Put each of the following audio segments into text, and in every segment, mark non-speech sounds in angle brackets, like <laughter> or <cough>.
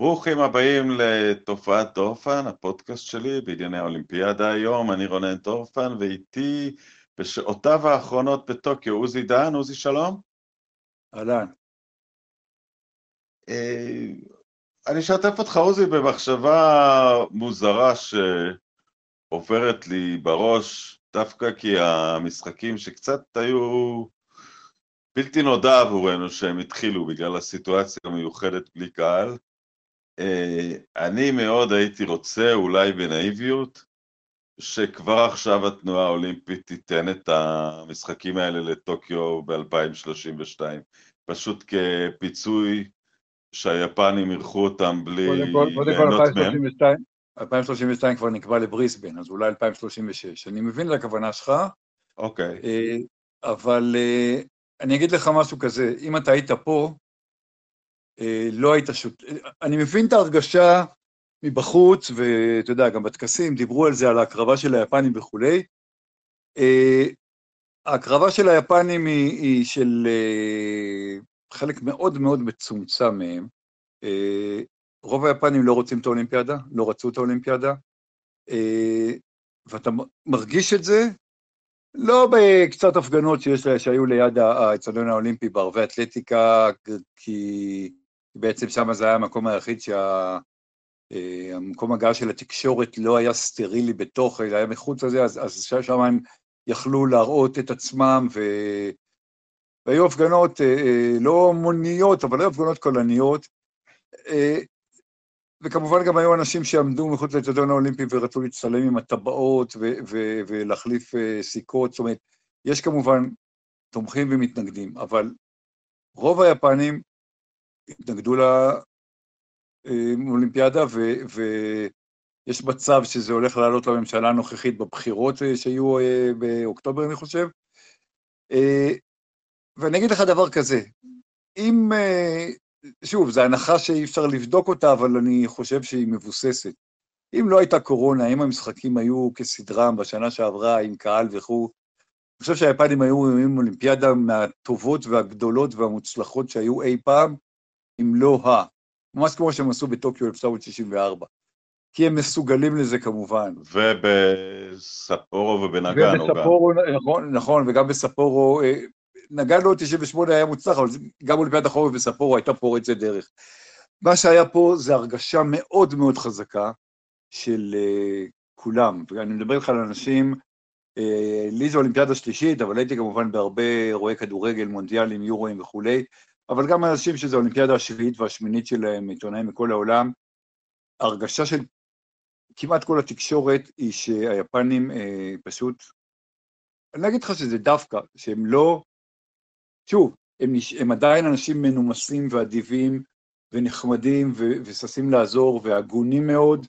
ברוכים הבאים לתופעת טורפן, הפודקאסט שלי בענייני האולימפיאדה היום, אני רונן טורפן, ואיתי בשעותיו האחרונות בטוקיו, עוזי דן, עוזי שלום. אהלן. אה, אני אשתף אותך, עוזי, במחשבה מוזרה שעוברת לי בראש, דווקא כי המשחקים שקצת היו בלתי נודע עבורנו שהם התחילו בגלל הסיטואציה המיוחדת בלי קהל. אה, אני מאוד הייתי רוצה, אולי בנאיביות, שכבר עכשיו התנועה האולימפית תיתן את המשחקים האלה לטוקיו ב-2032, פשוט כפיצוי שהיפנים אירחו אותם בלי ליהנות מהם. 2032 כבר נקבע לבריסבן, אז אולי 2036. אני מבין לכוונה שלך. אוקיי. Okay. אה, אבל אה, אני אגיד לך משהו כזה, אם אתה היית פה, לא היית שוט... אני מבין את ההרגשה מבחוץ, ואתה יודע, גם בטקסים דיברו על זה, על ההקרבה של היפנים וכולי. אה, ההקרבה של היפנים היא, היא של אה, חלק מאוד מאוד מצומצם מהם. רוב היפנים לא רוצים את האולימפיאדה, לא רצו את האולימפיאדה, ואתה מרגיש את זה לא בקצת הפגנות שיש, שהיו ליד האצטדיון האולימפי בערבי אתלטיקה, כי בעצם שם זה היה המקום היחיד שה... הגעה של התקשורת לא היה סטרילי בתוך, אלא היה מחוץ לזה, אז, אז שם הם יכלו להראות את עצמם, ו... והיו הפגנות אה, אה, לא מוניות, אבל היו הפגנות קולניות. אה, וכמובן גם היו אנשים שעמדו מחוץ לאצטדיון האולימפי ורצו להצטלם עם הטבעות ולהחליף סיכות, זאת אומרת, יש כמובן תומכים ומתנגדים, אבל רוב היפנים התנגדו לאולימפיאדה, ויש מצב שזה הולך לעלות לממשלה הנוכחית בבחירות אה, שיהיו אה, באוקטובר, אני חושב. אה, ואני אגיד לך דבר כזה, אם, שוב, זו הנחה שאי אפשר לבדוק אותה, אבל אני חושב שהיא מבוססת. אם לא הייתה קורונה, אם המשחקים היו כסדרם בשנה שעברה עם קהל וכו', אני חושב שהיפנים היו עם אולימפיאדה מהטובות והגדולות והמוצלחות שהיו אי פעם, אם לא ה... ממש כמו שהם עשו בטוקיו 1964. כי הם מסוגלים לזה כמובן. ובספורו ובנגאנו גם. ובספורו, נכון, נכון, וגם בספורו, אה, נגאנו 98 היה מוצלח, אבל גם אולימפיאד החורף בספורו הייתה פורצת דרך. מה שהיה פה זה הרגשה מאוד מאוד חזקה של uh, כולם, ואני מדבר איתך על אנשים, uh, לי זו אולימפיאדה שלישית, אבל הייתי כמובן בהרבה אירועי כדורגל, מונדיאלים, יורואים וכולי, אבל גם אנשים שזו האולימפיאדה השביעית והשמינית שלהם, עיתונאים מכל העולם, הרגשה של כמעט כל התקשורת היא שהיפנים אה, פשוט, אני לא אגיד לך שזה דווקא, שהם לא, שוב, הם, הם עדיין אנשים מנומסים ואדיבים ונחמדים וששים לעזור והגונים מאוד,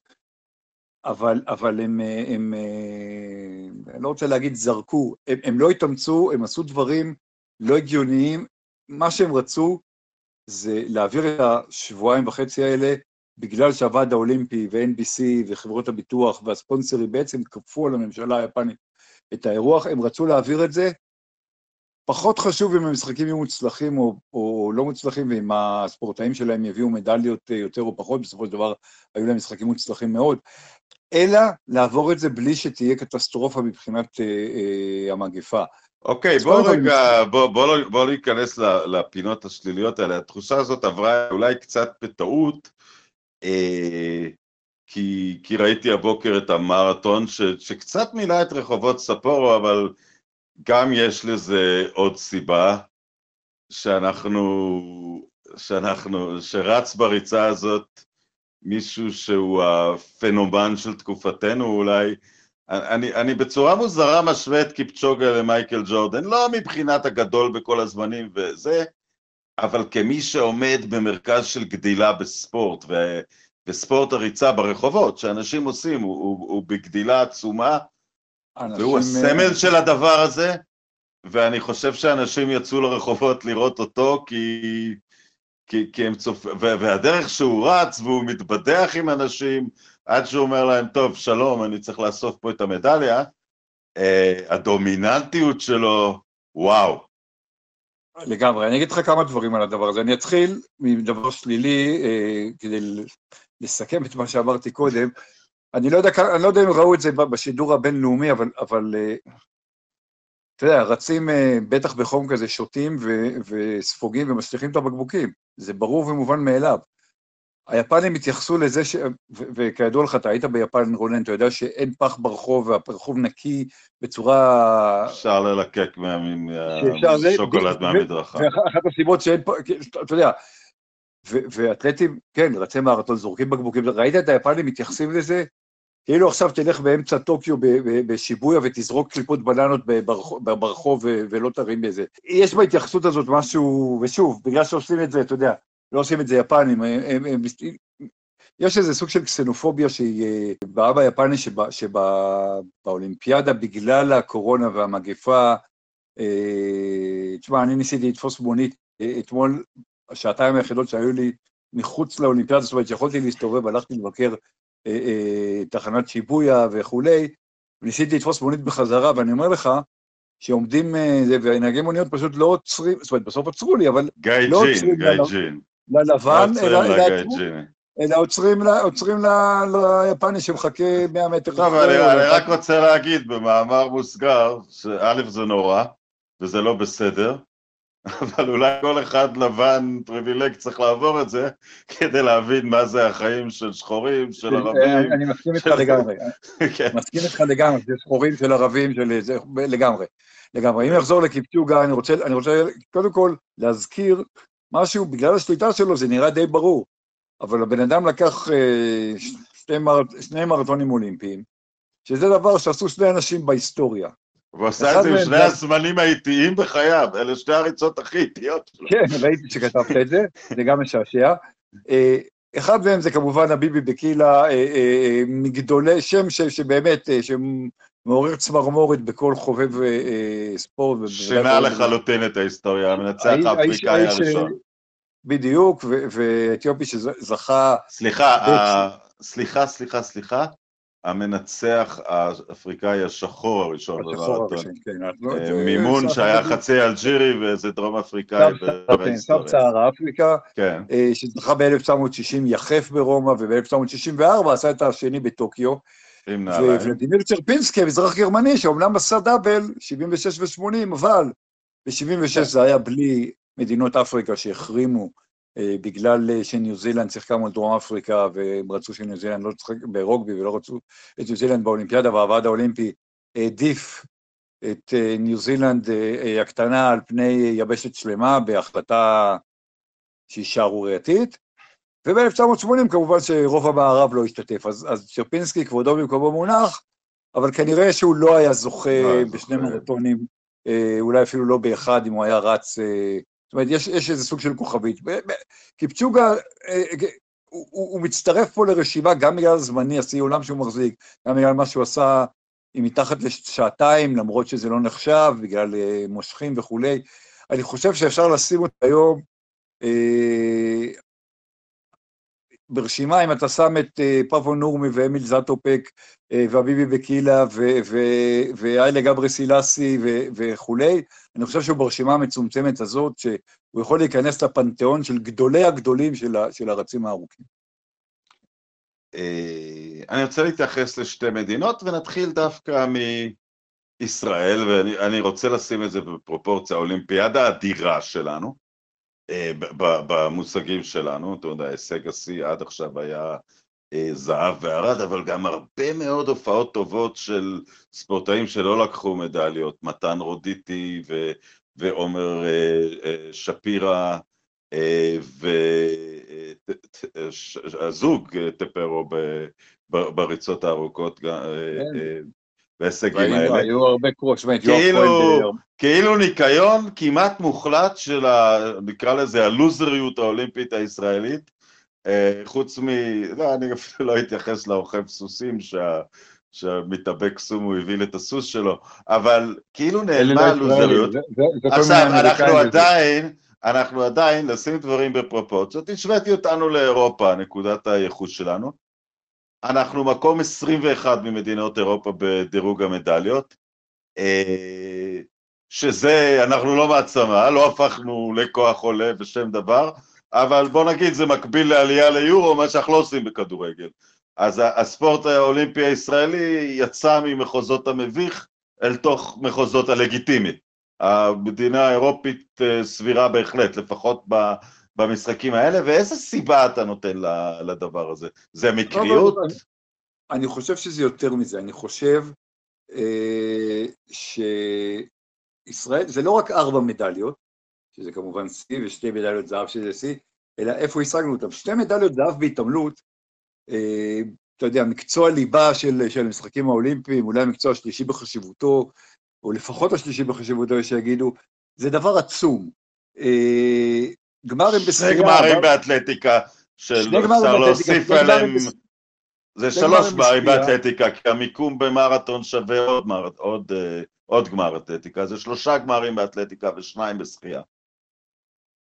אבל, אבל הם, הם, הם, אה, אני לא רוצה להגיד זרקו, הם, הם לא התאמצו, הם עשו דברים לא הגיוניים, מה שהם רצו זה להעביר את השבועיים וחצי האלה, בגלל שהוועד האולימפי ו-NBC וחברות הביטוח והספונסרים בעצם כפו על הממשלה היפנית את האירוח, הם רצו להעביר את זה. פחות חשוב אם המשחקים יהיו מוצלחים או, או לא מוצלחים, ואם הספורטאים שלהם יביאו מדליות יותר או פחות, בסופו של דבר היו להם משחקים מוצלחים מאוד, אלא לעבור את זה בלי שתהיה קטסטרופה מבחינת אה, אה, המגפה. אוקיי, בוא רגע, בוא, בוא, בוא, בוא להיכנס לפינות השליליות האלה. התחושה הזאת עברה אולי קצת בטעות, אה, כי, כי ראיתי הבוקר את המרתון ש, שקצת מילא את רחובות ספורו, אבל גם יש לזה עוד סיבה, שאנחנו, שאנחנו, שרץ בריצה הזאת מישהו שהוא הפנומן של תקופתנו אולי, אני, אני בצורה מוזרה משווה את קיפצ'וגה למייקל ג'ורדן, לא מבחינת הגדול בכל הזמנים וזה, אבל כמי שעומד במרכז של גדילה בספורט, ו, וספורט הריצה ברחובות, שאנשים עושים, הוא, הוא, הוא בגדילה עצומה, והוא הסמל של הדבר הזה, ואני חושב שאנשים יצאו לרחובות לראות אותו, כי, כי, כי הם צופ... והדרך שהוא רץ והוא מתבדח עם אנשים, עד שהוא אומר להם, טוב, שלום, אני צריך לאסוף פה את המדליה, uh, הדומיננטיות שלו, וואו. לגמרי. אני אגיד לך כמה דברים על הדבר הזה. אני אתחיל מדבר שלילי, אה, כדי לסכם את מה שאמרתי קודם. אני לא יודע, אני לא יודע אם ראו את זה בשידור הבינלאומי, אבל, אבל אה, אתה יודע, רצים אה, בטח בחום כזה, שותים וספוגים ומשליכים את הבקבוקים. זה ברור ומובן מאליו. היפנים התייחסו לזה, ש... ו- וכידוע לך, אתה היית ביפן, רונן, אתה יודע שאין פח ברחוב, והרחוב נקי בצורה... אפשר ללקק מהשוקולד מהמדרכה. ואחת הסיבות שאין פה, אתה יודע, ואתלטים, כן, רצי מרתון, זורקים בקבוקים, ראית את היפנים מתייחסים לזה? כאילו עכשיו תלך באמצע טוקיו בשיבויה ותזרוק קליפות בננות ברחוב ולא תרים בזה. יש בהתייחסות הזאת משהו, ושוב, בגלל שעושים את זה, אתה יודע, לא עושים את זה יפנים, הם, הם, הם, יש איזה סוג של קסנופוביה שהיא אה, בעם היפני שבאולימפיאדה, בגלל הקורונה והמגפה, אה, תשמע, אני ניסיתי לתפוס מונית אה, אתמול, השעתיים היחידות שהיו לי מחוץ לאולימפיאדה, זאת אומרת שיכולתי להסתובב, הלכתי לבקר אה, אה, תחנת שיבויה וכולי, וניסיתי לתפוס מונית בחזרה, ואני אומר לך, שעומדים, ונהגי מוניות פשוט לא עוצרים, זאת אומרת, בסוף עצרו לי, אבל לא עוצרים. גיא ג'ין, גיא ג'ין. ללבן, אלא, אלא עוצרים, ליפני שמחכה 100 מטר. טוב, אני, רק רוצה להגיד במאמר מוסגר, שא' זה נורא, וזה לא בסדר, <laughs> אבל אולי כל אחד לבן פריבילג צריך לעבור את זה כדי להבין מה זה החיים של שחורים, של ערבים. אני מסכים איתך לגמרי. <laughs> כן. מסכים איתך לגמרי, זה שחורים של ערבים, של... זה לגמרי. לגמרי. אם נחזור לקיפצ'וגה, אני רוצה, אני רוצה קודם כל להזכיר משהו, בגלל השליטה שלו זה נראה די ברור, אבל הבן אדם לקח אה, שני, מר... שני מרתונים אולימפיים, שזה דבר שעשו שני אנשים בהיסטוריה. הוא עשה את זה עם שני הזמנים האיטיים בחייו, אלה שתי הריצות הכי איטיות שלו. כן, ראיתי שכתבת את זה, זה גם משעשע. אה, אחד מהם זה כמובן הביבי בקילה, אה, מגדולי שם שבאמת, מעורר צמרמורת בכל חובב אה, ספורט. שינה לחלוטין את ההיסטוריה, המנצח האפריקאי הראשון. בדיוק, ואתיופי שזכה... סליחה, סליחה, סליחה, סליחה, המנצח האפריקאי השחור הראשון במרתון. כן, לא- אה, מימון שהיה חצי אלג'ירי ואיזה דרום אפריקאי בהיסטוריה. צער אפריקה, כן. אה, שזכה ב-1960 יחף ברומא, וב-1964 עשה את השני בטוקיו. וולדימיר צ'רפינסקי, מזרח גרמני, שאומנם עשה דאבל, 76 ו-80, אבל ב-76 זה היה בלי מדינות אפריקה שהחרימו אה, בגלל אה, שניו זילנד שיחקה מול דרום אפריקה, והם רצו שניו זילנד לא תשחק ברוגבי ולא רצו את ניו זילנד באולימפיאדה, והוועד האולימפי העדיף את אה, ניו זילנד הקטנה על פני יבשת שלמה בהחלטה שהיא שערורייתית. וב-1980 כמובן שרוב המערב לא השתתף, אז, אז צ'רפינסקי כבודו במקומו מונח, אבל כנראה שהוא לא היה זוכה לא בשני מרתונים, אה, אולי אפילו לא באחד אם הוא היה רץ, אה, זאת אומרת, יש, יש איזה סוג של כוכבית. קיפצ'וגה, אה, הוא, הוא, מצטרף פה לרשימה גם בגלל הזמני, השיא עולם שהוא מחזיק, גם בגלל מה שהוא עשה עם מתחת לשעתיים, למרות שזה לא נחשב, בגלל אה, מושכים וכולי. אני חושב שאפשר לשים אותו היום ברשימה, אם אתה שם את uh, פאבו נורמי ואמיל זטופק uh, ואביבי בקילה ואיילה גברי סילאסי וכולי, אני חושב שהוא ברשימה המצומצמת הזאת, שהוא יכול להיכנס לפנתיאון של גדולי הגדולים של, הרצים הארוכים. אה, אני רוצה להתייחס לשתי מדינות, ונתחיל דווקא מישראל, ואני רוצה לשים את זה בפרופורציה, האולימפיאדה האדירה שלנו, אה, במושגים שלנו, אתה יודע, הישג השיא עד עכשיו היה אה, זהב וערד, אבל גם הרבה מאוד הופעות טובות של ספורטאים שלא לקחו מדליות, מתן רודיטי ו- ועומר אה, שפירא והזוג טפרו בריצות הארוכות, כן. בהישגים האלה. היו הרבה קרוש, באמת, כאילו, כאילו ניקיון כמעט מוחלט של, ה, נקרא לזה, הלוזריות האולימפית הישראלית, אה, חוץ מ... לא, אני אפילו לא אתייחס לרוכב סוסים, שה... שהמתאבק סום הוא הביא את הסוס שלו, אבל כאילו נעלמה הלוזריות. עכשיו, אנחנו עדיין, אנחנו עדיין, לשים דברים בפרופורציות, השוויתי אותנו לאירופה, נקודת הייחוס שלנו. אנחנו מקום 21 ממדינות אירופה בדירוג המדליות. אה, שזה, אנחנו לא מעצמה, לא הפכנו לכוח עולה בשם דבר, אבל בוא נגיד זה מקביל לעלייה ליורו, מה שאנחנו לא עושים בכדורגל. אז הספורט האולימפי הישראלי יצא ממחוזות המביך אל תוך מחוזות הלגיטימי. המדינה האירופית אה, סבירה בהחלט, לפחות במשחקים האלה, ואיזה סיבה אתה נותן לדבר הזה? זה מקריות? לא, לא, לא, אני חושב שזה יותר מזה, אני חושב אה, שישראל, זה לא רק ארבע מדליות, שזה כמובן שיא, ושתי מדליות זהב שזה שיא, אלא איפה השגנו אותם. שתי מדליות זהב בהתעמלות, אה, אתה יודע, מקצוע ליבה של, של המשחקים האולימפיים, אולי המקצוע השלישי בחשיבותו, או לפחות השלישי בחשיבותו, יש שיגידו, זה דבר עצום. אה, גמרים בשחייה... שני גמרים באתלטיקה, שאפשר להוסיף עליהם... זה שלוש גמרים באתלטיקה, כי המיקום במרתון שווה עוד, עוד, עוד, אה, עוד גמר אתלטיקה, זה שלושה גמרים באתלטיקה ושניים בשחייה.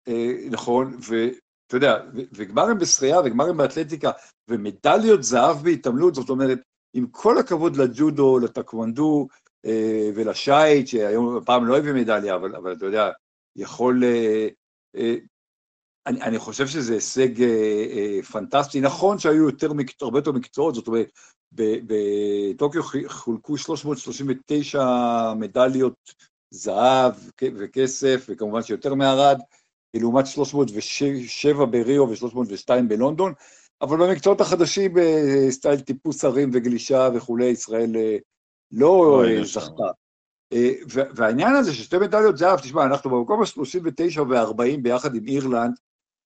אה, נכון, ואתה יודע, וגמרים בשחייה וגמרים באתלטיקה ומדליות זהב בהתעמלות, זאת אומרת, עם כל הכבוד לג'ודו, לטקוונדו אה, ולשייט, שהיום פעם לא הביא מדליה, אבל, אבל אתה יודע, יכול... אני, אני חושב שזה הישג אה, אה, פנטסטי. נכון שהיו יותר, הרבה יותר מקצועות, זאת אומרת, בטוקיו חולקו 339 מדליות זהב וכסף, וכמובן שיותר מערד, לעומת 307 בריו ו-302 בלונדון, אבל במקצועות החדשים, בסטייל אה, טיפוס הרים וגלישה וכולי, ישראל אה, לא אה, זכתה. והעניין הזה ששתי מדליות זהב, תשמע, אנחנו במקום ה-39 ו-40 ביחד עם אירלנד,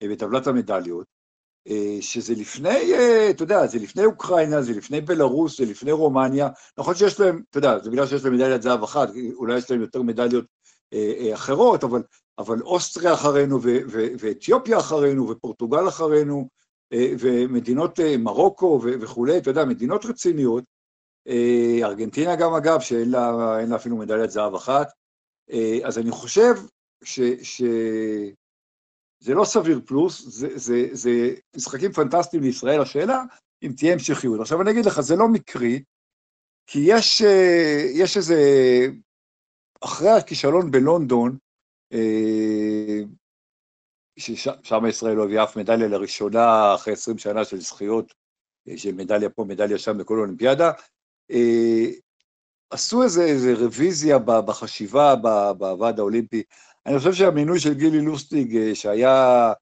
בטבלת המדליות, שזה לפני, אתה יודע, זה לפני אוקראינה, זה לפני בלרוס, זה לפני רומניה, נכון שיש להם, אתה יודע, זה בגלל שיש להם מדליית זהב אחת, אולי יש להם יותר מדליות אחרות, אבל, אבל אוסטריה אחרינו, ו- ו- ואתיופיה אחרינו, ופורטוגל אחרינו, ומדינות מרוקו ו- וכולי, אתה יודע, מדינות רציניות, ארגנטינה גם אגב, שאין לה, לה אפילו מדליית זהב אחת, אז אני חושב ש... ש- זה לא סביר פלוס, זה, זה, זה משחקים פנטסטיים לישראל, השאלה אם תהיה המשכיות. עכשיו אני אגיד לך, זה לא מקרי, כי יש, אה, יש איזה, אחרי הכישלון בלונדון, אה, ששם ישראל לא הביאה אף מדליה לראשונה אחרי 20 שנה של זכיות, אה, של מדליה פה, מדליה שם בכל אולימפיאדה, עשו איזה, איזה רוויזיה בחשיבה בוועד האולימפי אני חושב שהמינוי של גילי לוסטיג, אה, שהיה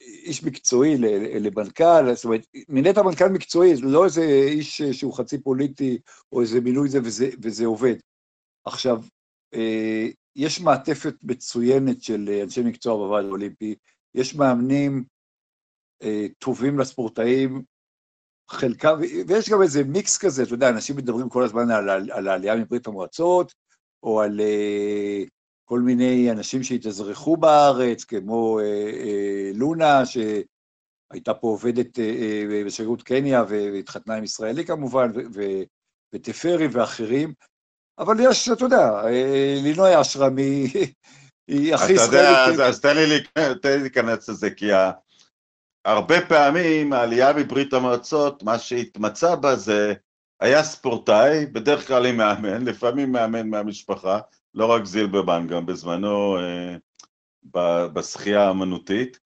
איש מקצועי למנכ"ל, זאת אומרת, מינית מנכ"ל מקצועי, לא איזה איש שהוא חצי פוליטי, או איזה מינוי זה וזה, וזה עובד. עכשיו, אה, יש מעטפת מצוינת של אנשי מקצוע בוועד האולימפי, יש מאמנים אה, טובים לספורטאים, חלקם, ויש גם איזה מיקס כזה, אתה יודע, אנשים מדברים כל הזמן על, על העלייה מברית המועצות, או על כל מיני אנשים שהתאזרחו בארץ, כמו אה, אה, לונה, שהייתה פה עובדת אה, אה, בשגרירות קניה והתחתנה עם ישראלי כמובן, ותפרי ואחרים, אבל יש, אתה יודע, אה, לינוי אשרם <laughs> היא, הכי ישראלית. אתה יודע, אז תן לי להיכנס לזה, כי הרבה פעמים העלייה מברית המועצות, מה שהתמצא בה זה היה ספורטאי, בדרך כלל עם מאמן, לפעמים מאמן מהמשפחה, לא רק זילברמן, גם בזמנו אה, בשחייה האמנותית,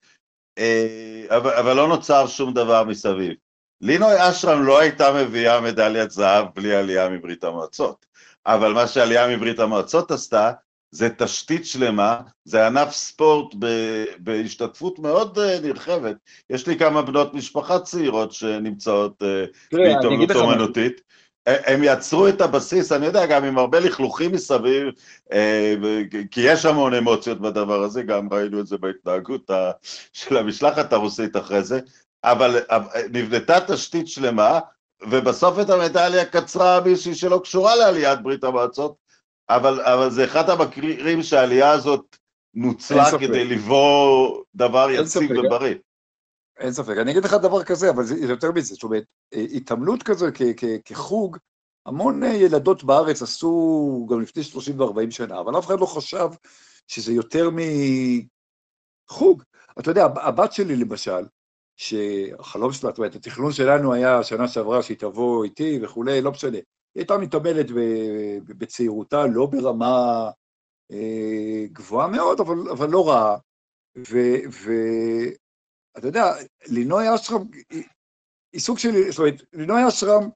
אה, אבל, אבל לא נוצר שום דבר מסביב. לינוי אשרם לא הייתה מביאה מדליית זהב בלי עלייה מברית המועצות, אבל מה שעלייה מברית המועצות עשתה, זה תשתית שלמה, זה ענף ספורט ב, בהשתתפות מאוד uh, נרחבת. יש לי כמה בנות משפחה צעירות שנמצאות uh, בהתעמלות אומנותית. הם יצרו את הבסיס, אני יודע, גם עם הרבה לכלוכים מסביב, אה, כי יש המון אמוציות בדבר הזה, גם ראינו את זה בהתנהגות של המשלחת הרוסית אחרי זה, אבל נבנתה תשתית שלמה, ובסוף את המדליה קצרה מישהי שלא קשורה לעליית ברית המועצות, אבל, אבל זה אחד המקרים שהעלייה הזאת נוצלה כדי לבוא דבר יציב ובריא. אין ספק. אני אגיד לך דבר כזה, אבל זה יותר מזה, זאת אומרת, אה, התעמלות כזו כחוג, המון אה, ילדות בארץ עשו גם לפני 30 ו-40 שנה, אבל אף אחד לא חשב שזה יותר מחוג. אתה יודע, הבת שלי למשל, שהחלום שלה, זאת אומרת, התכנון שלנו היה שנה שעברה שהיא תבוא איתי וכולי, לא משנה. היא הייתה מתעמלת בצעירותה, לא ברמה גבוהה מאוד, אבל, אבל לא רעה. ואתה יודע, לינוי אשרם היא סוג של, זאת אומרת, לינוי אשרם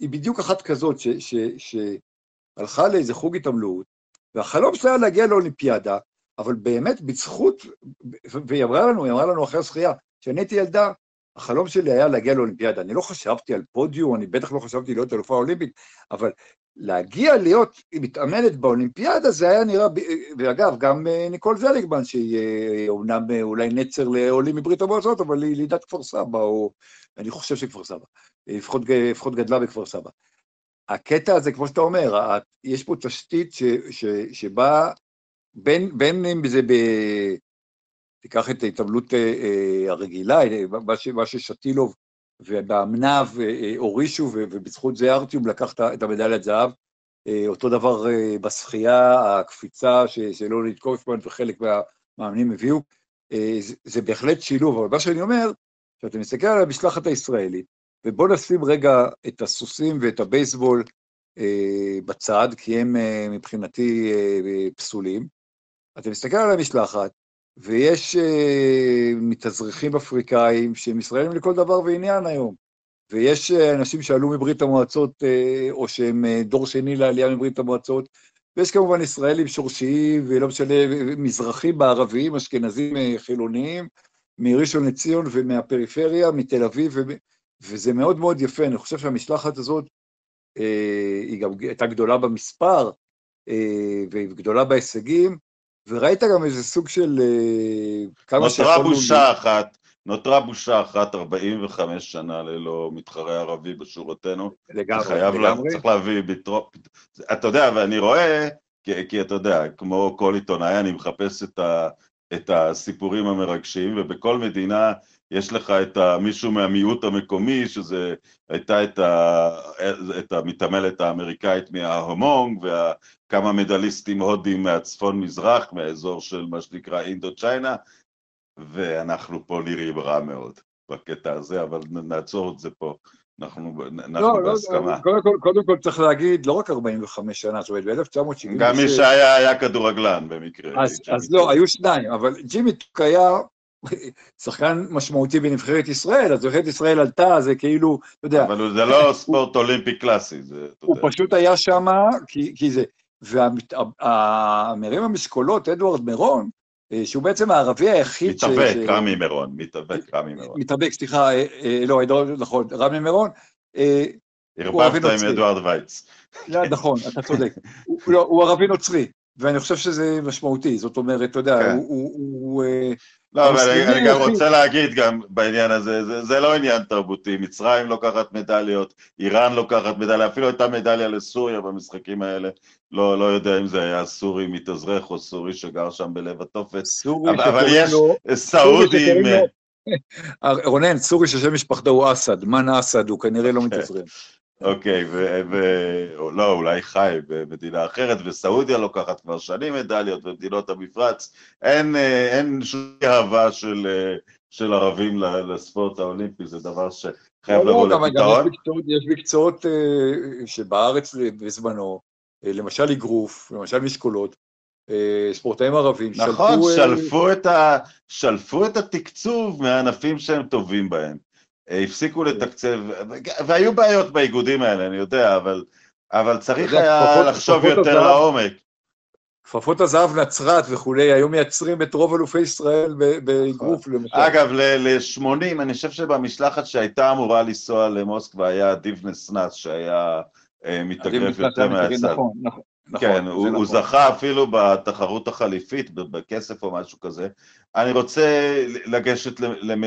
היא בדיוק אחת כזאת שהלכה לאיזה חוג התעמלות, והחלום שלה היה להגיע לאולימפיאדה, אבל באמת בזכות, והיא אמרה לנו, היא אמרה לנו אחרי השחייה, כשאני הייתי ילדה, החלום שלי היה להגיע לאולימפיאדה. אני לא חשבתי על פודיום, אני בטח לא חשבתי להיות אלופה אולימפית, אבל להגיע להיות מתאמנת באולימפיאדה זה היה נראה, ואגב, גם אה, ניקול זליגמן, שהיא אה, אומנם אה, אולי נצר לעולים מברית המועצות, אבל היא לידת כפר סבא, או אני חושב שכפר סבא, לפחות, לפחות גדלה בכפר סבא. הקטע הזה, כמו שאתה אומר, יש פה תשתית ש, ש, שבה, בין, בין אם זה ב... תיקח את ההתעמלות הרגילה, מה ששטילוב ובאמנב הורישו, ובזכות זה ארטיום לקח את המדליית זהב. אה, אותו דבר אה, בשחייה, הקפיצה של אולי קופמן וחלק מהמאמנים הביאו. אה, זה בהחלט שילוב, אבל מה שאני אומר, שאתה מסתכל על המשלחת הישראלית, ובוא נשים רגע את הסוסים ואת הבייסבול בצד, כי הם מבחינתי פסולים. אתה מסתכל על המשלחת, ויש uh, מתאזרחים אפריקאים שהם ישראלים לכל דבר ועניין היום. ויש uh, אנשים שעלו מברית המועצות, uh, או שהם uh, דור שני לעלייה מברית המועצות, ויש כמובן ישראלים שורשיים, ולא משנה, מזרחים בערביים, אשכנזים uh, חילוניים, מראשון לציון ומהפריפריה, מתל אביב, ו... וזה מאוד מאוד יפה. אני חושב שהמשלחת הזאת, uh, היא גם הייתה גדולה במספר, uh, וגדולה בהישגים, וראית גם איזה סוג של... אה, כמה שיכולנו... נותרה בושה אחת, נותרה בושה אחת 45 שנה ללא מתחרה ערבי בשורותינו. לגמרי, חייב לגמרי. צריך להביא ביטרו... אתה יודע, ואני רואה, כי, כי אתה יודע, כמו כל עיתונאי, אני מחפש את, ה, את הסיפורים המרגשים, ובכל מדינה יש לך את מישהו מהמיעוט המקומי, שזה הייתה את, ה, את המתעמלת האמריקאית מההומונג, וכמה מדליסטים הודים מהצפון מזרח, מהאזור של מה שנקרא אינדו צ'יינה, ואנחנו פה נראים רע מאוד בקטע הזה, אבל נעצור את זה פה. אנחנו, אנחנו לא, לא בהסכמה. לא, קודם, כל, קודם כל צריך להגיד, לא רק 45 שנה, זאת אומרת, ב-1970... גם מי שהיה היה כדורגלן במקרה. אז, אז לא, היו שניים, אבל ג'ימי טוק היה שחקן משמעותי בנבחרת ישראל, אז נבחרת ישראל עלתה, זה כאילו, אתה יודע... אבל זה לא ספורט אולימפי קלאסי, זה... הוא פשוט היה שם, כי, כי זה... והמרים המשקולות, אדוארד מירון, אה, שהוא בעצם הערבי היחיד מתאבק, ש... רמי מירון, מתאבק, רמי מירון. מתאבק, סליחה, אה, אה, לא, אדוארד, נכון, רמי מירון. ערבבת עם אדוארד וייץ. נכון, אתה צודק. לא, הוא ערבי נוצרי, ואני חושב שזה משמעותי, זאת אומרת, אתה יודע, כן. הוא... לא, אבל אני גם רוצה להגיד גם בעניין הזה, זה, זה לא עניין תרבותי, מצרים לוקחת מדליות, איראן לוקחת מדליה, אפילו הייתה מדליה לסוריה במשחקים האלה, לא, לא יודע אם זה היה סורי מתאזרח או סורי שגר שם בלב התופת, אבל, אבל יש לו, סעודים... <laughs> רונן, סורי ששם משפחתו הוא אסד, מן אסד, הוא כנראה לא אוקיי. מתאזרח. אוקיי, ו... לא, אולי חי במדינה אחרת, וסעודיה לוקחת כבר שנים מדליות, ומדינות המפרץ. אין, אה, אין שום אהבה של, אה, של ערבים לספורט האולימפי, זה דבר שחייב לא, לבוא לא, לפתרון. יש מקצועות אה, שבארץ בזמנו, למשל אגרוף, למשל משקולות, ספורטאים ערבים נכון, שלפו... נכון, שלפו. שלפו את התקצוב מהענפים שהם טובים בהם. הפסיקו לתקצב, והיו בעיות באיגודים האלה, אני יודע, אבל, אבל צריך היה לחשוב יותר לעומק. כפפות הזהב נצרת וכולי, היו מייצרים את רוב אלופי ישראל באגרוף למשל. אגב, ל-80, אני חושב שבמשלחת שהייתה אמורה לנסוע למוסקבה היה דיבנס נאס, שהיה אה, מתאגרף יותר מהצד. נכון, נכון. נכון, כן, הוא, נכון. הוא זכה אפילו בתחרות החליפית, בכסף או משהו כזה. אני רוצה לגשת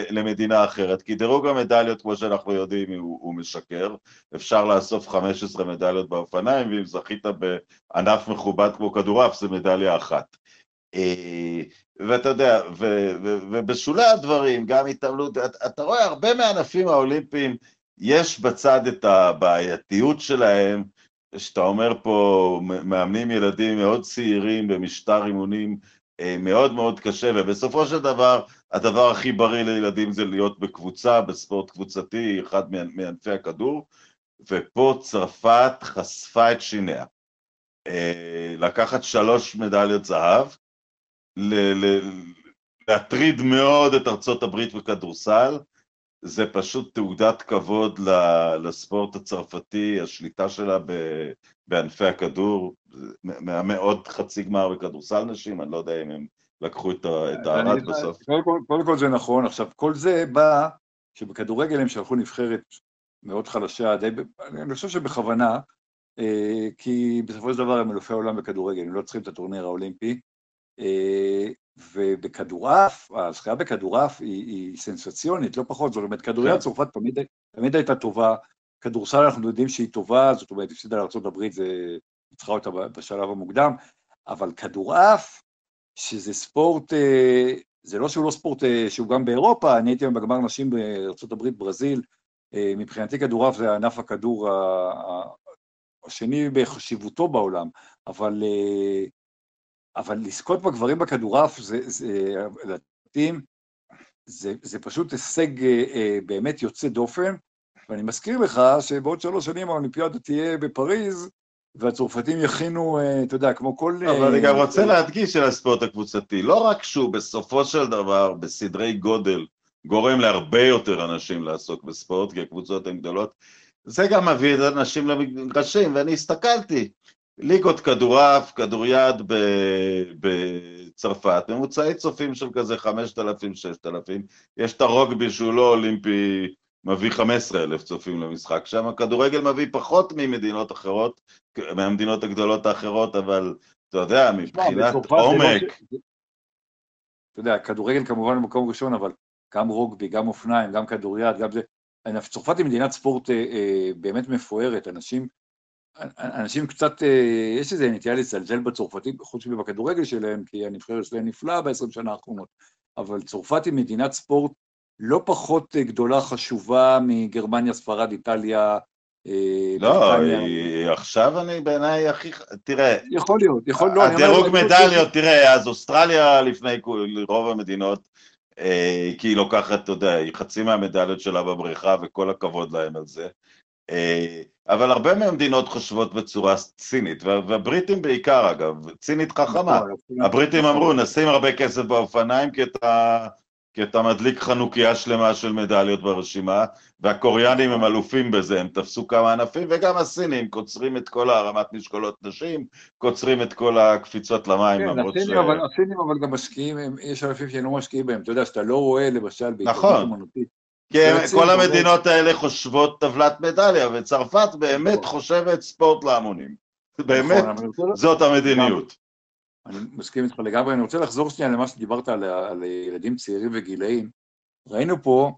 למדינה אחרת, כי דירוג המדליות, כמו שאנחנו יודעים, הוא, הוא משקר. אפשר לאסוף 15 מדליות באופניים, ואם זכית בענף מכובד כמו כדורעף, זה מדליה אחת. אה, ואתה יודע, ובשולי הדברים, גם התעמלות, אתה רואה הרבה מהענפים האולימפיים, יש בצד את הבעייתיות שלהם, שאתה אומר פה, מאמנים ילדים מאוד צעירים במשטר אימונים אה, מאוד מאוד קשה, ובסופו של דבר, הדבר הכי בריא לילדים זה להיות בקבוצה, בספורט קבוצתי, אחד מענפי הכדור, ופה צרפת חשפה את שיניה. אה, לקחת שלוש מדליות זהב, להטריד מאוד את ארצות הברית בכדורסל, זה פשוט תעודת כבוד לספורט הצרפתי, השליטה שלה בענפי הכדור, מהמאות חצי גמר בכדורסל נשים, אני לא יודע אם הם לקחו את הארד בסוף. קודם כל זה נכון, עכשיו כל זה בא שבכדורגל הם שלחו נבחרת מאוד חלשה, די, אני חושב שבכוונה, אה, כי בסופו של דבר הם אלופי העולם בכדורגל, הם לא צריכים את הטורניר האולימפי, ובכדורעף, הזכייה בכדורעף היא, היא סנסציונית, לא פחות, זאת אומרת, כדוריד כן. צרפת תמיד, תמיד הייתה טובה, כדורסל אנחנו יודעים שהיא טובה, זאת אומרת, הפסידה לארה"ב, זה ניצחה אותה בשלב המוקדם, אבל כדורעף, שזה ספורט, אה, זה לא שהוא לא ספורט שהוא גם באירופה, אני הייתי בגמר נשים בארה"ב, ברזיל, מבחינתי כדורעף זה ענף הכדור השני בחשיבותו בעולם, אבל, אה, אבל לזכות בגברים בכדורעף, זה, זה, לדעתים, זה, זה פשוט הישג אה, אה, באמת יוצא דופן, ואני מזכיר לך שבעוד שלוש שנים האולימפיאדה תהיה בפריז, והצרפתים יכינו, אתה יודע, כמו כל... אבל אני גם רוצה להדגיש של הספורט הקבוצתי, לא רק שהוא בסופו של דבר, בסדרי גודל, גורם להרבה יותר אנשים לעסוק בספורט, כי הקבוצות הן גדולות, זה גם מביא את האנשים למגרשים, ואני הסתכלתי, ליגות כדורעף, כדוריד בצרפת, ממוצעי צופים של כזה 5,000-6,000, יש את הרוגבי שהוא לא אולימפי, מביא 15,000 צופים למשחק. שם, הכדורגל מביא פחות ממדינות אחרות, מהמדינות הגדולות האחרות, אבל אתה יודע, מבחינת עומק... אתה יודע, כדורגל כמובן במקום ראשון, אבל גם רוגבי, גם אופניים, גם כדוריד, גם זה... צרפת היא מדינת ספורט אה, אה, באמת מפוארת, אנשים, אנשים קצת, אה, יש איזה נטייה לזלזל בצרפתים, חוץ מבכדורגל שלהם, כי הנבחרת שלהם נפלאה בעשרים שנה האחרונות, אבל צרפת היא מדינת ספורט לא פחות גדולה, חשובה מגרמניה, ספרד, איטליה, לא, היא, עכשיו אני בעיניי הכי... תראה... יכול להיות, יכול להיות. הדירוג מדליות, תראה, אז אוסטרליה לפני רוב המדינות אה, כי היא לוקחת, אתה יודע, היא חצי מהמדליות שלה בבריכה וכל הכבוד להם על זה. אה, אבל הרבה מהמדינות חושבות בצורה צינית, והבריטים בעיקר אגב, צינית חכמה. נכון, הבריטים אמרו, נשים הרבה כסף באופניים כי אתה, כי אתה מדליק חנוכיה שלמה של מדליות ברשימה, והקוריאנים הם אלופים בזה, הם תפסו כמה ענפים, וגם הסינים קוצרים את כל הרמת משקולות נשים, קוצרים את כל הקפיצות למים, כן, למרות הסינים, ש... אבל, הסינים אבל גם משקיעים, יש ענפים שהם לא משקיעים בהם, אתה יודע שאתה לא רואה למשל נכון. כן, כל המדינות האלה חושבות טבלת מדליה, וצרפת באמת נכון. חושבת ספורט להמונים. באמת, נכון, זאת המדיניות. אני מסכים איתך לגמרי, אני רוצה לחזור שנייה למה שדיברת על, על ילדים צעירים וגילאים. ראינו פה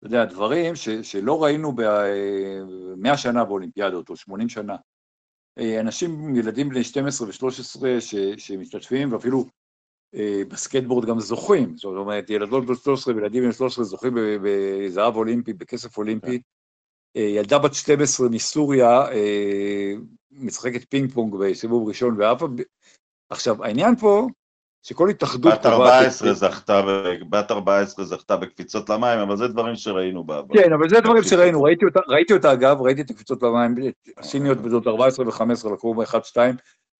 אתה יודע, דברים ש, שלא ראינו במאה שנה באולימפיאדות, או 80 שנה. אה, אנשים, ילדים בני 12 ו-13 שמשתתפים, ואפילו אה, בסקייטבורד גם זוכים, זאת אומרת, ילדות בנות 13 וילדים בני 13 זוכים בזהב אולימפי, בכסף אולימפי. אה, ילדה בת 12 מסוריה משחקת פינג פונג בסיבוב ראשון ואף עכשיו, העניין פה, שכל התאחדות... בת 14 זכתה, בת 14 זכתה בקפיצות למים, אבל זה דברים שראינו בעבר. כן, אבל זה דברים שראינו, ראיתי אותה, ראיתי אותה אגב, ראיתי את הקפיצות למים, הסיניות בזאת 14 ו-15 לקחו ב-1-2,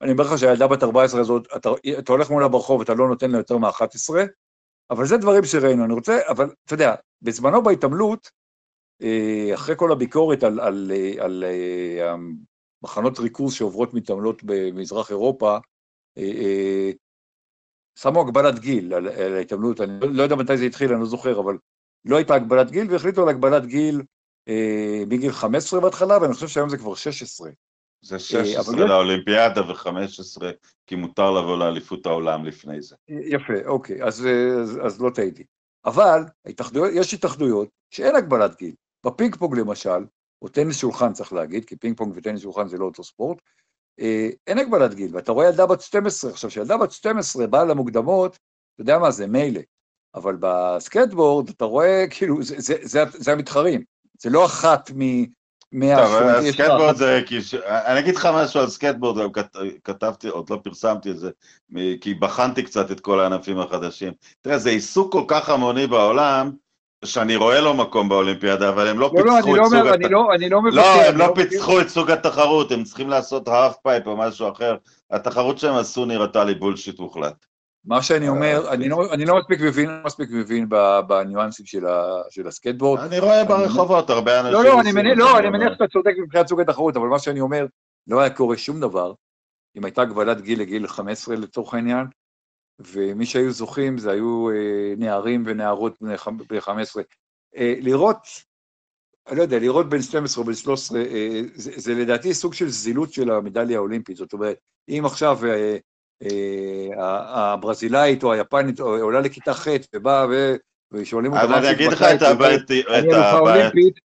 אני אומר לך שהילדה בת 14 הזאת, אתה, אתה הולך מולה ברחוב, אתה לא נותן לה יותר מ-11, אבל זה דברים שראינו, אני רוצה, אבל אתה יודע, בזמנו בהתעמלות, אה, אחרי כל הביקורת על, על, על, על אה, מחנות ריכוז שעוברות מתעמלות במזרח אירופה, אה, שמו הגבלת גיל על, על ההתעמלות, אני לא יודע מתי זה התחיל, אני לא זוכר, אבל לא הייתה הגבלת גיל, והחליטו על הגבלת גיל מגיל 15 בהתחלה, ואני חושב שהיום זה כבר 16. זה 16 אה, לאולימפיאדה ו-15, כי מותר לבוא לאליפות העולם לפני זה. יפה, אוקיי, אז, אז, אז לא טעיתי. אבל התאחדויות, יש התאחדויות שאין הגבלת גיל. בפינג פונג למשל, או טניס שולחן צריך להגיד, כי פינג פונג וטניס שולחן זה לא אותו ספורט, אה, אין הגבלת גיל, ואתה רואה ילדה בת 12, עכשיו כשילדה בת 12 באה למוקדמות, אתה יודע מה זה, מילא, אבל בסקייטבורד אתה רואה, כאילו, זה, זה, זה, זה המתחרים, זה לא אחת מ... טוב, הסקייטבורד זה, אני אגיד לך משהו על סקייטבורד, כתבתי, עוד לא פרסמתי את זה, כי בחנתי קצת את כל הענפים החדשים. תראה, זה עיסוק כל כך המוני בעולם, שאני רואה לו מקום באולימפיאדה, אבל הם לא, לא, לא, פיצחו אני את לא סוג אני התחרות. לא, אני לא מבקר. לא, הם לא מבקר. פיצחו את סוג התחרות, הם צריכים לעשות half pipe או משהו אחר. התחרות שהם עשו נראתה לי bullshit מוחלט. מה שאני אומר, אה, אני לא, אני לא מספיק מבין, לא מספיק מבין בניואנסים של, ה, של הסקייטבורד. אני רואה ברחובות הרבה אנשים... לא, לא, אני מניח, לא, אני מניח שאתה צודק מבחינת סוג התחרות, אבל מה שאני אומר, לא היה קורה שום דבר אם הייתה הגבלת גיל לגיל 15 לצורך העניין, ומי שהיו זוכים זה היו אה, נערים ונערות בני חמ- בני 15. אה, לראות, אני לא יודע, לראות בן 12 או בן 13, אה, זה, זה לדעתי סוג של זילות של המדליה האולימפית, זאת אומרת, אם עכשיו אה, אה, הברזילאית או היפנית עולה לכיתה ח' ובאה ושואלים אותה, אבל אני אגיד לך בקיץ?" את אולימפית.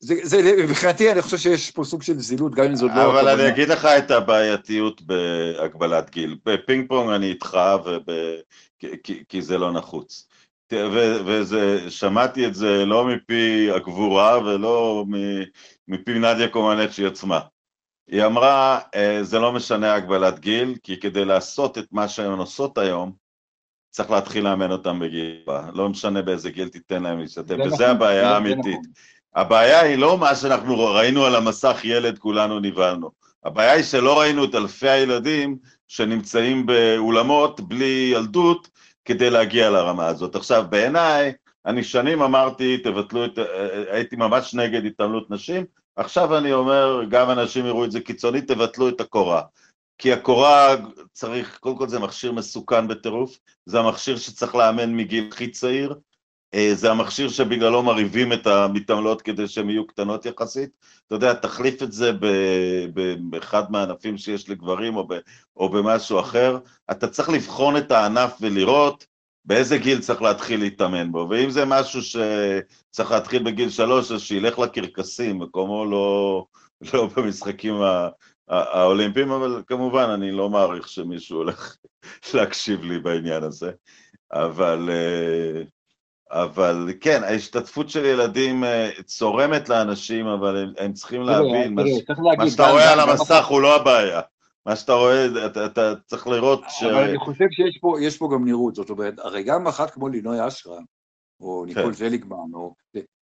זה, זה, מבחינתי, אני חושב שיש פה סוג של זילות, גם אם זאת לא... אבל. אני אגיד לך את הבעייתיות בהגבלת גיל. בפינג פונג אני איתך. כי, זה לא נחוץ. ת- ו- וזה, שמעתי את זה לא מפי הגבורה ולא מפי נדיה קומנצ'י עצמה. היא אמרה, "אה, זה לא משנה הגבלת גיל, כי כדי לעשות את מה שהן עושות היום, צריך להתחיל לאמן אותם בגיל הבא. לא משנה באיזה גיל תיתן להם להשתתף, זה וזה נכון, הבעיה האמיתית. נכון. הבעיה היא לא מה שאנחנו ראינו על המסך ילד, כולנו נבהלנו. הבעיה היא שלא ראינו את אלפי הילדים שנמצאים באולמות בלי ילדות כדי להגיע לרמה הזאת. עכשיו, בעיניי, אני שנים אמרתי, תבטלו את... הייתי ממש נגד התעמלות נשים, עכשיו אני אומר, גם אנשים יראו את זה קיצוני, תבטלו את הקורה. כי הקורה צריך, קודם כל זה מכשיר מסוכן בטירוף, זה המכשיר שצריך לאמן מגיל הכי צעיר, אה, זה המכשיר שבגללו מרהיבים את המתעמלות כדי שהן יהיו קטנות יחסית. אתה יודע, תחליף את זה באחד מהענפים שיש לגברים או, ב, או במשהו אחר. אתה צריך לבחון את הענף ולראות באיזה גיל צריך להתחיל להתאמן בו. ואם זה משהו שצריך להתחיל בגיל שלוש, אז שילך לקרקסים, מקומו לא, לא במשחקים ה- האולימפיים, אבל כמובן אני לא מעריך שמישהו הולך <laughs> להקשיב לי בעניין הזה. אבל... אה, אבל כן, ההשתתפות של ילדים אה, צורמת לאנשים, אבל הם, הם צריכים להבין, מה, שאתה רואה על המסך הוא לא הבעיה. מה שאתה רואה, אתה, אתה צריך לראות ש... אבל אני חושב שיש פה, יש פה גם נראות, זאת אומרת, הרי גם אחת כמו לינוי אשרם, או כן. ניקול זליגמן, או...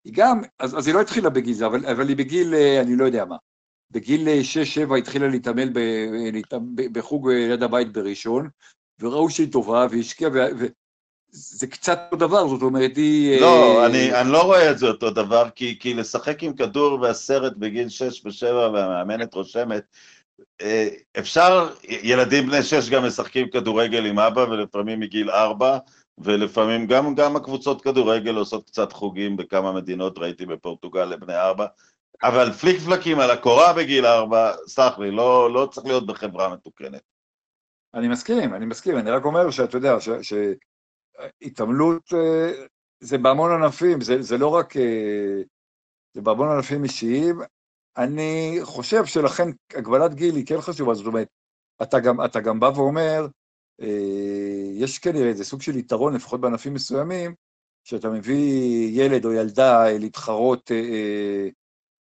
היא גם, אז, אז היא לא התחילה בגיל זה, אבל, אבל היא בגיל, אה, אני לא יודע מה, בגיל 6-7 התחילה להתאמן ב, ב, בחוג אה, ליד הבית בראשון, וראו שהיא טובה, והיא השקיעה, ו- וזה קצת אותו דבר, זאת אומרת, היא... לא, אה, אני, אני לא רואה את זה אותו דבר, כי, כי לשחק עם כדור והסרט בגיל 6 ו-7 והמאמנת רושמת, אה, אפשר, ילדים בני 6 גם משחקים כדורגל עם אבא, ולפעמים מגיל 4, ולפעמים גם, גם הקבוצות כדורגל עושות קצת חוגים בכמה מדינות, ראיתי בפורטוגל לבני 4, אבל פליק פלקים על הקורה בגיל 4, סלח לי, לא, לא צריך להיות בחברה מתוקנת. אני מסכים, אני מסכים, אני רק אומר שאתה יודע, שהתעמלות אה, זה בהמון ענפים, זה, זה לא רק, אה, זה בהמון ענפים אישיים. אני חושב שלכן הגבלת גיל היא כן חשובה, זאת אומרת, אתה גם, אתה גם בא ואומר, אה, יש כנראה איזה סוג של יתרון, לפחות בענפים מסוימים, שאתה מביא ילד או ילדה אה, להתחרות, אה,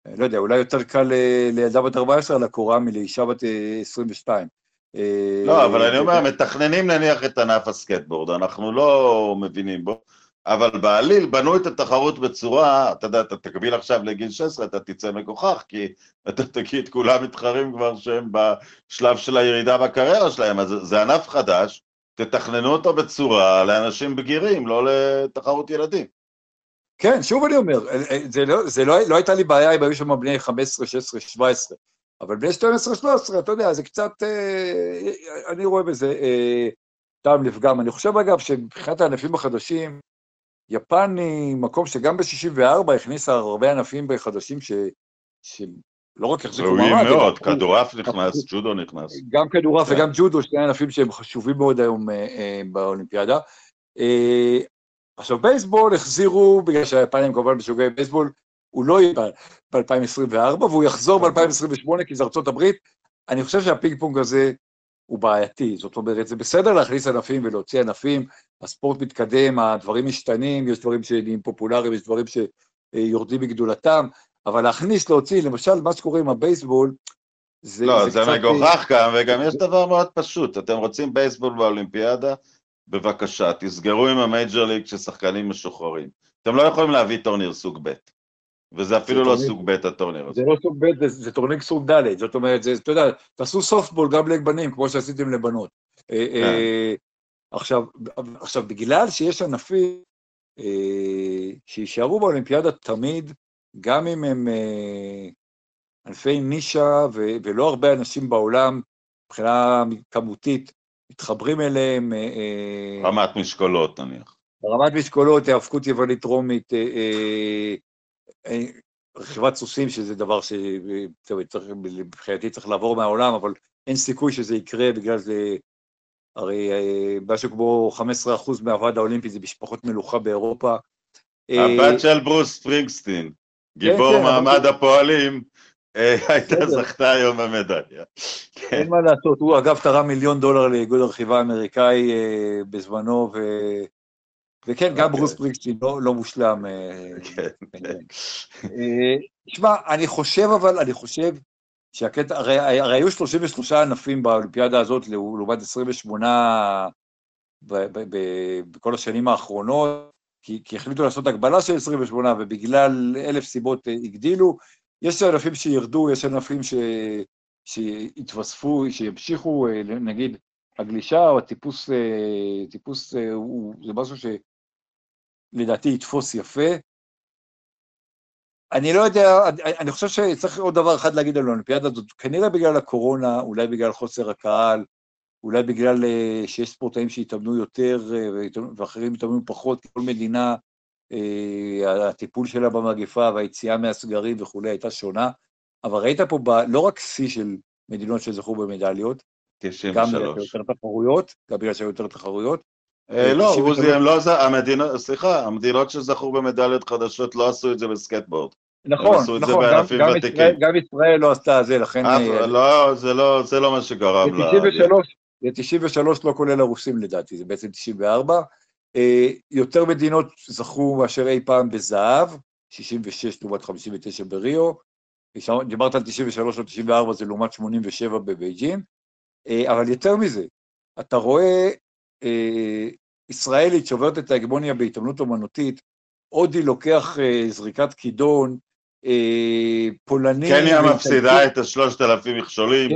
אה, לא יודע, אולי יותר קל ל- לילדה בת 14 על הקורה מלאישה בת אה, 22. אה, לא, אבל אני אומר, מתכננים נניח את ענף הסקטבורד, אנחנו לא מבינים בו, אבל בעליל בנו את התחרות בצורה, אתה יודע, אתה תקביל עכשיו לגיל 16, אתה תצא מגוחך, כי אתה תגיד, כולם מתחרים כבר שהם בשלב של הירידה בקריירה שלהם, אז זה- ענף חדש, תתכננו אותו בצורה לאנשים בגירים, לא לתחרות ילדים. כן, שוב אני אומר, אה, אה, זה לא, זה לא, לא הייתה לי בעיה אם היו שם בני 15, 16, 17, אבל בני 12, 13, אתה יודע, זה קצת, אה, אני רואה בזה טעם לפגם. אני חושב, אגב, שמבחינת הענפים החדשים, יפן היא מקום שגם ב-64 הכניסה הרבה ענפים חדשים ש... שלא רק החזיקו ראויים מעמד, הם מאוד, כדורעף נכנס, ג'ודו נכנס. גם כדורעף כן. וגם ג'ודו, שני ענפים שהם חשובים מאוד היום אה, אה, באולימפיאדה. אה, עכשיו, בייסבול החזירו, בגלל שהיפנים כמובן משוגעי בייסבול, הוא לא יהיה ב-2024, והוא יחזור ב-2028, כי זה ארצות הברית. אני חושב שהפינג פונג הזה הוא בעייתי. זאת אומרת, זה בסדר להכניס ענפים ולהוציא ענפים, הספורט מתקדם, הדברים משתנים, יש דברים שנהיים פופולריים, יש דברים שיורדים מגדולתם, אבל להכניס, להוציא, למשל, מה שקורה עם הבייסבול, זה, לא, זה קצת- מגוחך גם, וגם יש דבר מאוד פשוט, אתם רוצים בייסבול באולימפיאדה? בבקשה, תסגרו עם ה Major League של שחקנים משוחררים. אתם לא יכולים להביא טורניר סוג ב', וזה אפילו לא סוג ב' הטורניר הזה. זה לא סוג ב', זה, טורניר סוג ד', זאת אומרת, זה, אתה יודע, תעשו סופטבול גם לבנים, כמו שעשיתם לבנות. אה, אה, עכשיו, בגלל שיש ענפים אה, שיישארו באולימפיאדה תמיד, גם אם הם ענפי נישה ולא הרבה אנשים בעולם, מבחינה כמותית, מתחברים אליהם, רמת משקולות נניח. ברמת משקולות, היאבקות יוונית רומית, רכיבת סוסים, שזה דבר שמבחינתי צריך לעבור מהעולם, אבל אין סיכוי שזה יקרה בגלל זה, הרי אה, משהו כמו 15% מהוועד האולימפי זה משפחות מלוכה באירופה. אה, הבת של ברוס ספרינגסטין, גיבור כן, מעמד הפועלים, אה, הייתה. זכתה היום במדליה. כן, אין מה לעשות, הוא אגב תרם מיליון דולר לאיגוד הרכיבה האמריקאי אה, בזמנו. וכן, גם אוקיי. ברוס ספרינגסטין לא, לא מושלם. אה, כן. אה, תשמע, אני חושב אבל, אני חושב שהקטע, הרי, היו 33 ענפים באולימפיאדה הזאת לעומת 28 ב, ב, ב, בכל השנים האחרונות, כי, החליטו לעשות הגבלה של 28 ובגלל אלף סיבות אה, הגדילו. יש ענפים שירדו, יש ענפים ש, שהתווספו, שימשיכו, אה, נגיד הגלישה או הטיפוס, אה, טיפוס אה, הוא, זה משהו שלדעתי יתפוס יפה. אני לא יודע, אני- אני חושב שצריך עוד דבר אחד להגיד על האולימפיאדה הזאת, כנראה בגלל הקורונה, אולי בגלל חוסר הקהל, אולי בגלל אה, שיש ספורטאים שהתאמנו יותר אה, ואחרים התאמנו פחות, כל מדינה, אה, הטיפול שלה במגפה והיציאה מהסגרים וכולי הייתה שונה, אבל ראית פה ב, לא רק שיא של מדינות שזכו במדליות, גם בגלל שהיו 93. יותר תחרויות, גם בגלל שהיו יותר תחרויות, לא, 93. עוזי, הם לא, זה- המדינות, סליחה, המדינות שזכו במדליות חדשות לא עשו את זה בסקטבורד. נכון, עשו נכון, גם. ישראל, לא עשתה זה, לכן... אה, לא, זה לא, זה לא מה שגרם לה. ב-93, זה 93 לא כולל הרוסים לדעתי, זה בעצם 94. אה, יותר מדינות זכו מאשר אי פעם בזהב, 66 לעומת 59 בריו. דיברת על 93 או 94, זה לעומת 87 בבייג'ין. אה, אבל יותר מזה, אתה רואה אה, ישראלית שעוברת את ההגמוניה בהתעמלות אומנותית, הודי לוקח אה, זריקת כידון, אה, פולני... קניה מפסידה את השלושת אלפים מכשולים,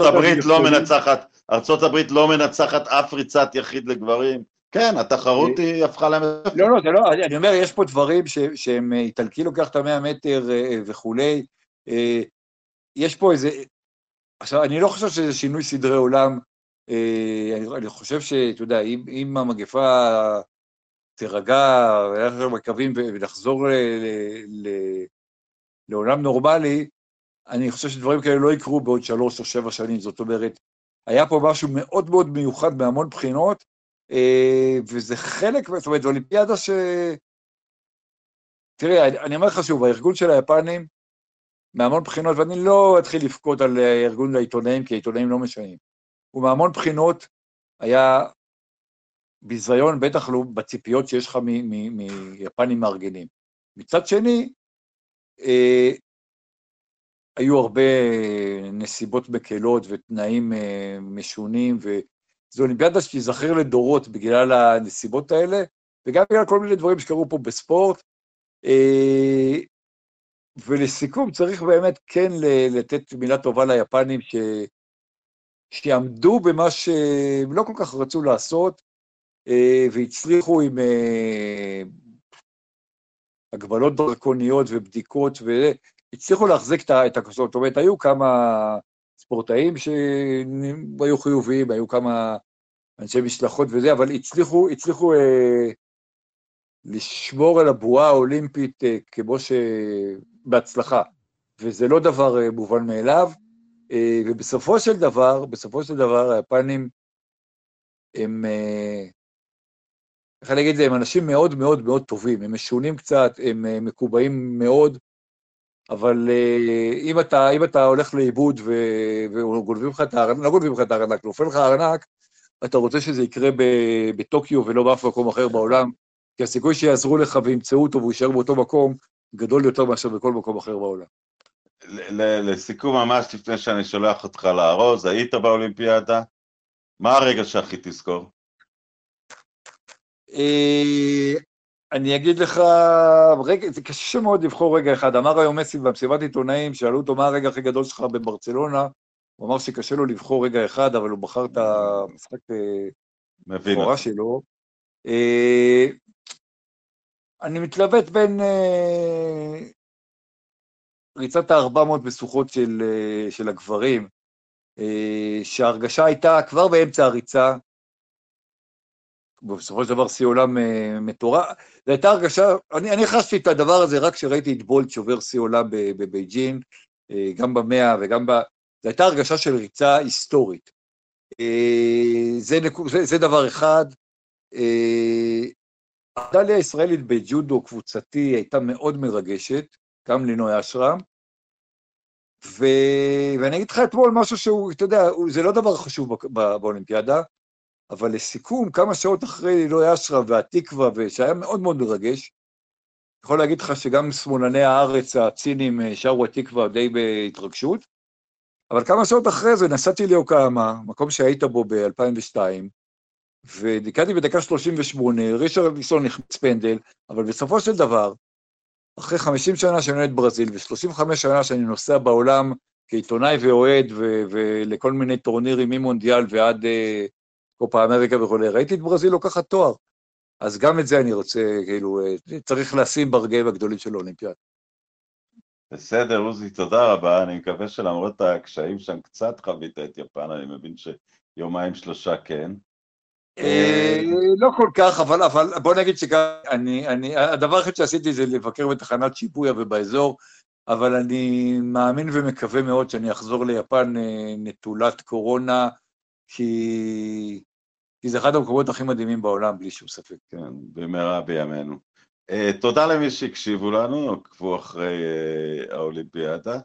הברית לא. מנצחת, ארצות הברית לא מנצחת אף ריצת יחיד לגברים. כן, התחרות היא הפכה להם... לא, לא, זה לא, אני אומר, יש פה דברים ש, שהם, אה, איטלקי לוקח את המאה מטר אה, אה, וכולי. אה, יש פה איזה... עכשיו, אני לא חושב שזה שינוי סדרי עולם. אה, אני, אני חושב שאתה יודע, אם, המגפה תירגע, ואנחנו מקווים ונחזור לעולם נורמלי, אני חושב שדברים כאלה לא יקרו בעוד שלוש או שבע שנים. זאת אומרת, היה פה משהו מאוד מאוד מיוחד מהמון בחינות, אה, וזה חלק, זאת אומרת, זו אולימפיאדה ש... תראה, אני, אני אומר לך שוב, הארגון של היפנים, מהמון בחינות, ואני לא אתחיל לבכות על אה, ארגון העיתונאים, כי העיתונאים לא משנים. הוא מהמון בחינות היה ביזיון, בטח לא בציפיות שיש לך מיפנים מארגנים. מצד שני, אה, היו הרבה נסיבות מקלות ותנאים אה, משונים, וזו אולימפיאדה שתיזכר לדורות בגלל הנסיבות האלה, וגם בגלל כל מיני דברים שקרו פה בספורט. אה, ולסיכום, צריך באמת כן לתת מילה טובה ליפנים ש... שיעמדו במה שהם לא כל כך רצו לעשות, אה, והצליחו עם אה, הגבלות דרקוניות ובדיקות, והצליחו להחזיק את ה- את הכוסות. זאת אומרת, היו כמה ספורטאים שהיו חיוביים, היו כמה אנשי משלחות וזה, אבל הצליחו, הצליחו אה, לשמור על הבועה האולימפית כמו ש... בהצלחה. וזה לא דבר מובן מאליו. אה, ובסופו של דבר, בסופו של דבר, היפנים הם, אה, איך אני אגיד את זה, הם אנשים מאוד מאוד מאוד טובים, הם משונים קצת, הם אה, מקובעים מאוד, אבל אם אתה, אם אתה הולך לאיבוד וגונבים לך את הארנק, לא גונבים לך את הארנק, נופל לך הארנק, אתה רוצה שזה יקרה בטוקיו ולא באף מקום אחר בעולם, כי הסיכוי שיעזרו לך וימצאו אותו והוא יישאר באותו מקום, גדול יותר מאשר בכל מקום אחר בעולם. לסיכום ממש לפני שאני שולח אותך לארוז, היית באולימפיאדה? מה הרגע שהכי תזכור? אה, אני אגיד לך, רגע, זה קשה מאוד לבחור רגע אחד. אמר היום מסי במסיבת עיתונאים, שאלו אותו מה הרגע הכי גדול שלך בברצלונה, הוא אמר שקשה לו לבחור רגע אחד, אבל הוא בחר את המשחק בכורה שלו. אה, אני מתלבט בין אה, ריצת ה-400 משוכות של, אה, של הגברים, שההרגשה הייתה כבר באמצע הריצה, בסופו של דבר שיא עולם מטורף, זו הייתה הרגשה, אני, אני חשתי את הדבר הזה רק כשראיתי את בולט שובר שיא עולם בבייג'ין, גם במאה וגם ב... זו הייתה הרגשה של ריצה היסטורית. זה, זה, זה דבר אחד. המדליה הישראלית בג'ודו קבוצתי הייתה מאוד מרגשת, גם לינוי אשרם. ו... ואני אגיד לך אתמול משהו שהוא, אתה יודע, זה לא דבר חשוב בא... באולימפיאדה, אבל לסיכום, כמה שעות אחרי לינוי אשרם והתקווה, ושהיה מאוד מאוד מרגש, יכול להגיד לך שגם שמאלני הארץ הציניים אה, שרו התקווה די בהתרגשות, אבל כמה שעות אחרי זה נסעתי ליוקאמה, מקום שהיית בו ב-2002, ודיקדתי בדקה 38, רישרליסון נכנס פנדל, אבל בסופו של דבר, אחרי 50 שנה שאני אוהד ברזיל, ו-35 שנה שאני נוסע בעולם כעיתונאי ואוהד, ולכל מיני טורנירים ממונדיאל ועד uh, קופה אמריקה וכו', ראיתי את ברזיל לוקחת תואר. אז גם את זה אני רוצה, כאילו, uh, צריך לשים ברגעים הגדולים של האולימפיאד. בסדר, עוזי, תודה רבה. אני מקווה שלמרות הקשיים שם קצת חווית את יפן, אני מבין שיומיים שלושה כן. אה, לא כל כך, אבל, בוא נגיד שגם אני, הדבר היחיד שעשיתי זה לבקר בתחנת שיפויה ובאזור, אבל אני מאמין ומקווה מאוד שאני אחזור ליפן אה, נטולת קורונה, כי, זה אחד המקומות הכי מדהימים בעולם, בלי שום ספק. כן, במהרה בימינו. Uh, תודה למי שהקשיבו לנו, עקבו אחרי האולימפיאדה,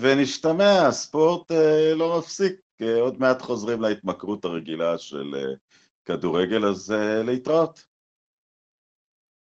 ונשתמע, הספורט uh, לא מפסיק. עוד מעט חוזרים להתמכרות הרגילה של אה, כדורגל, אז אה, להתראות.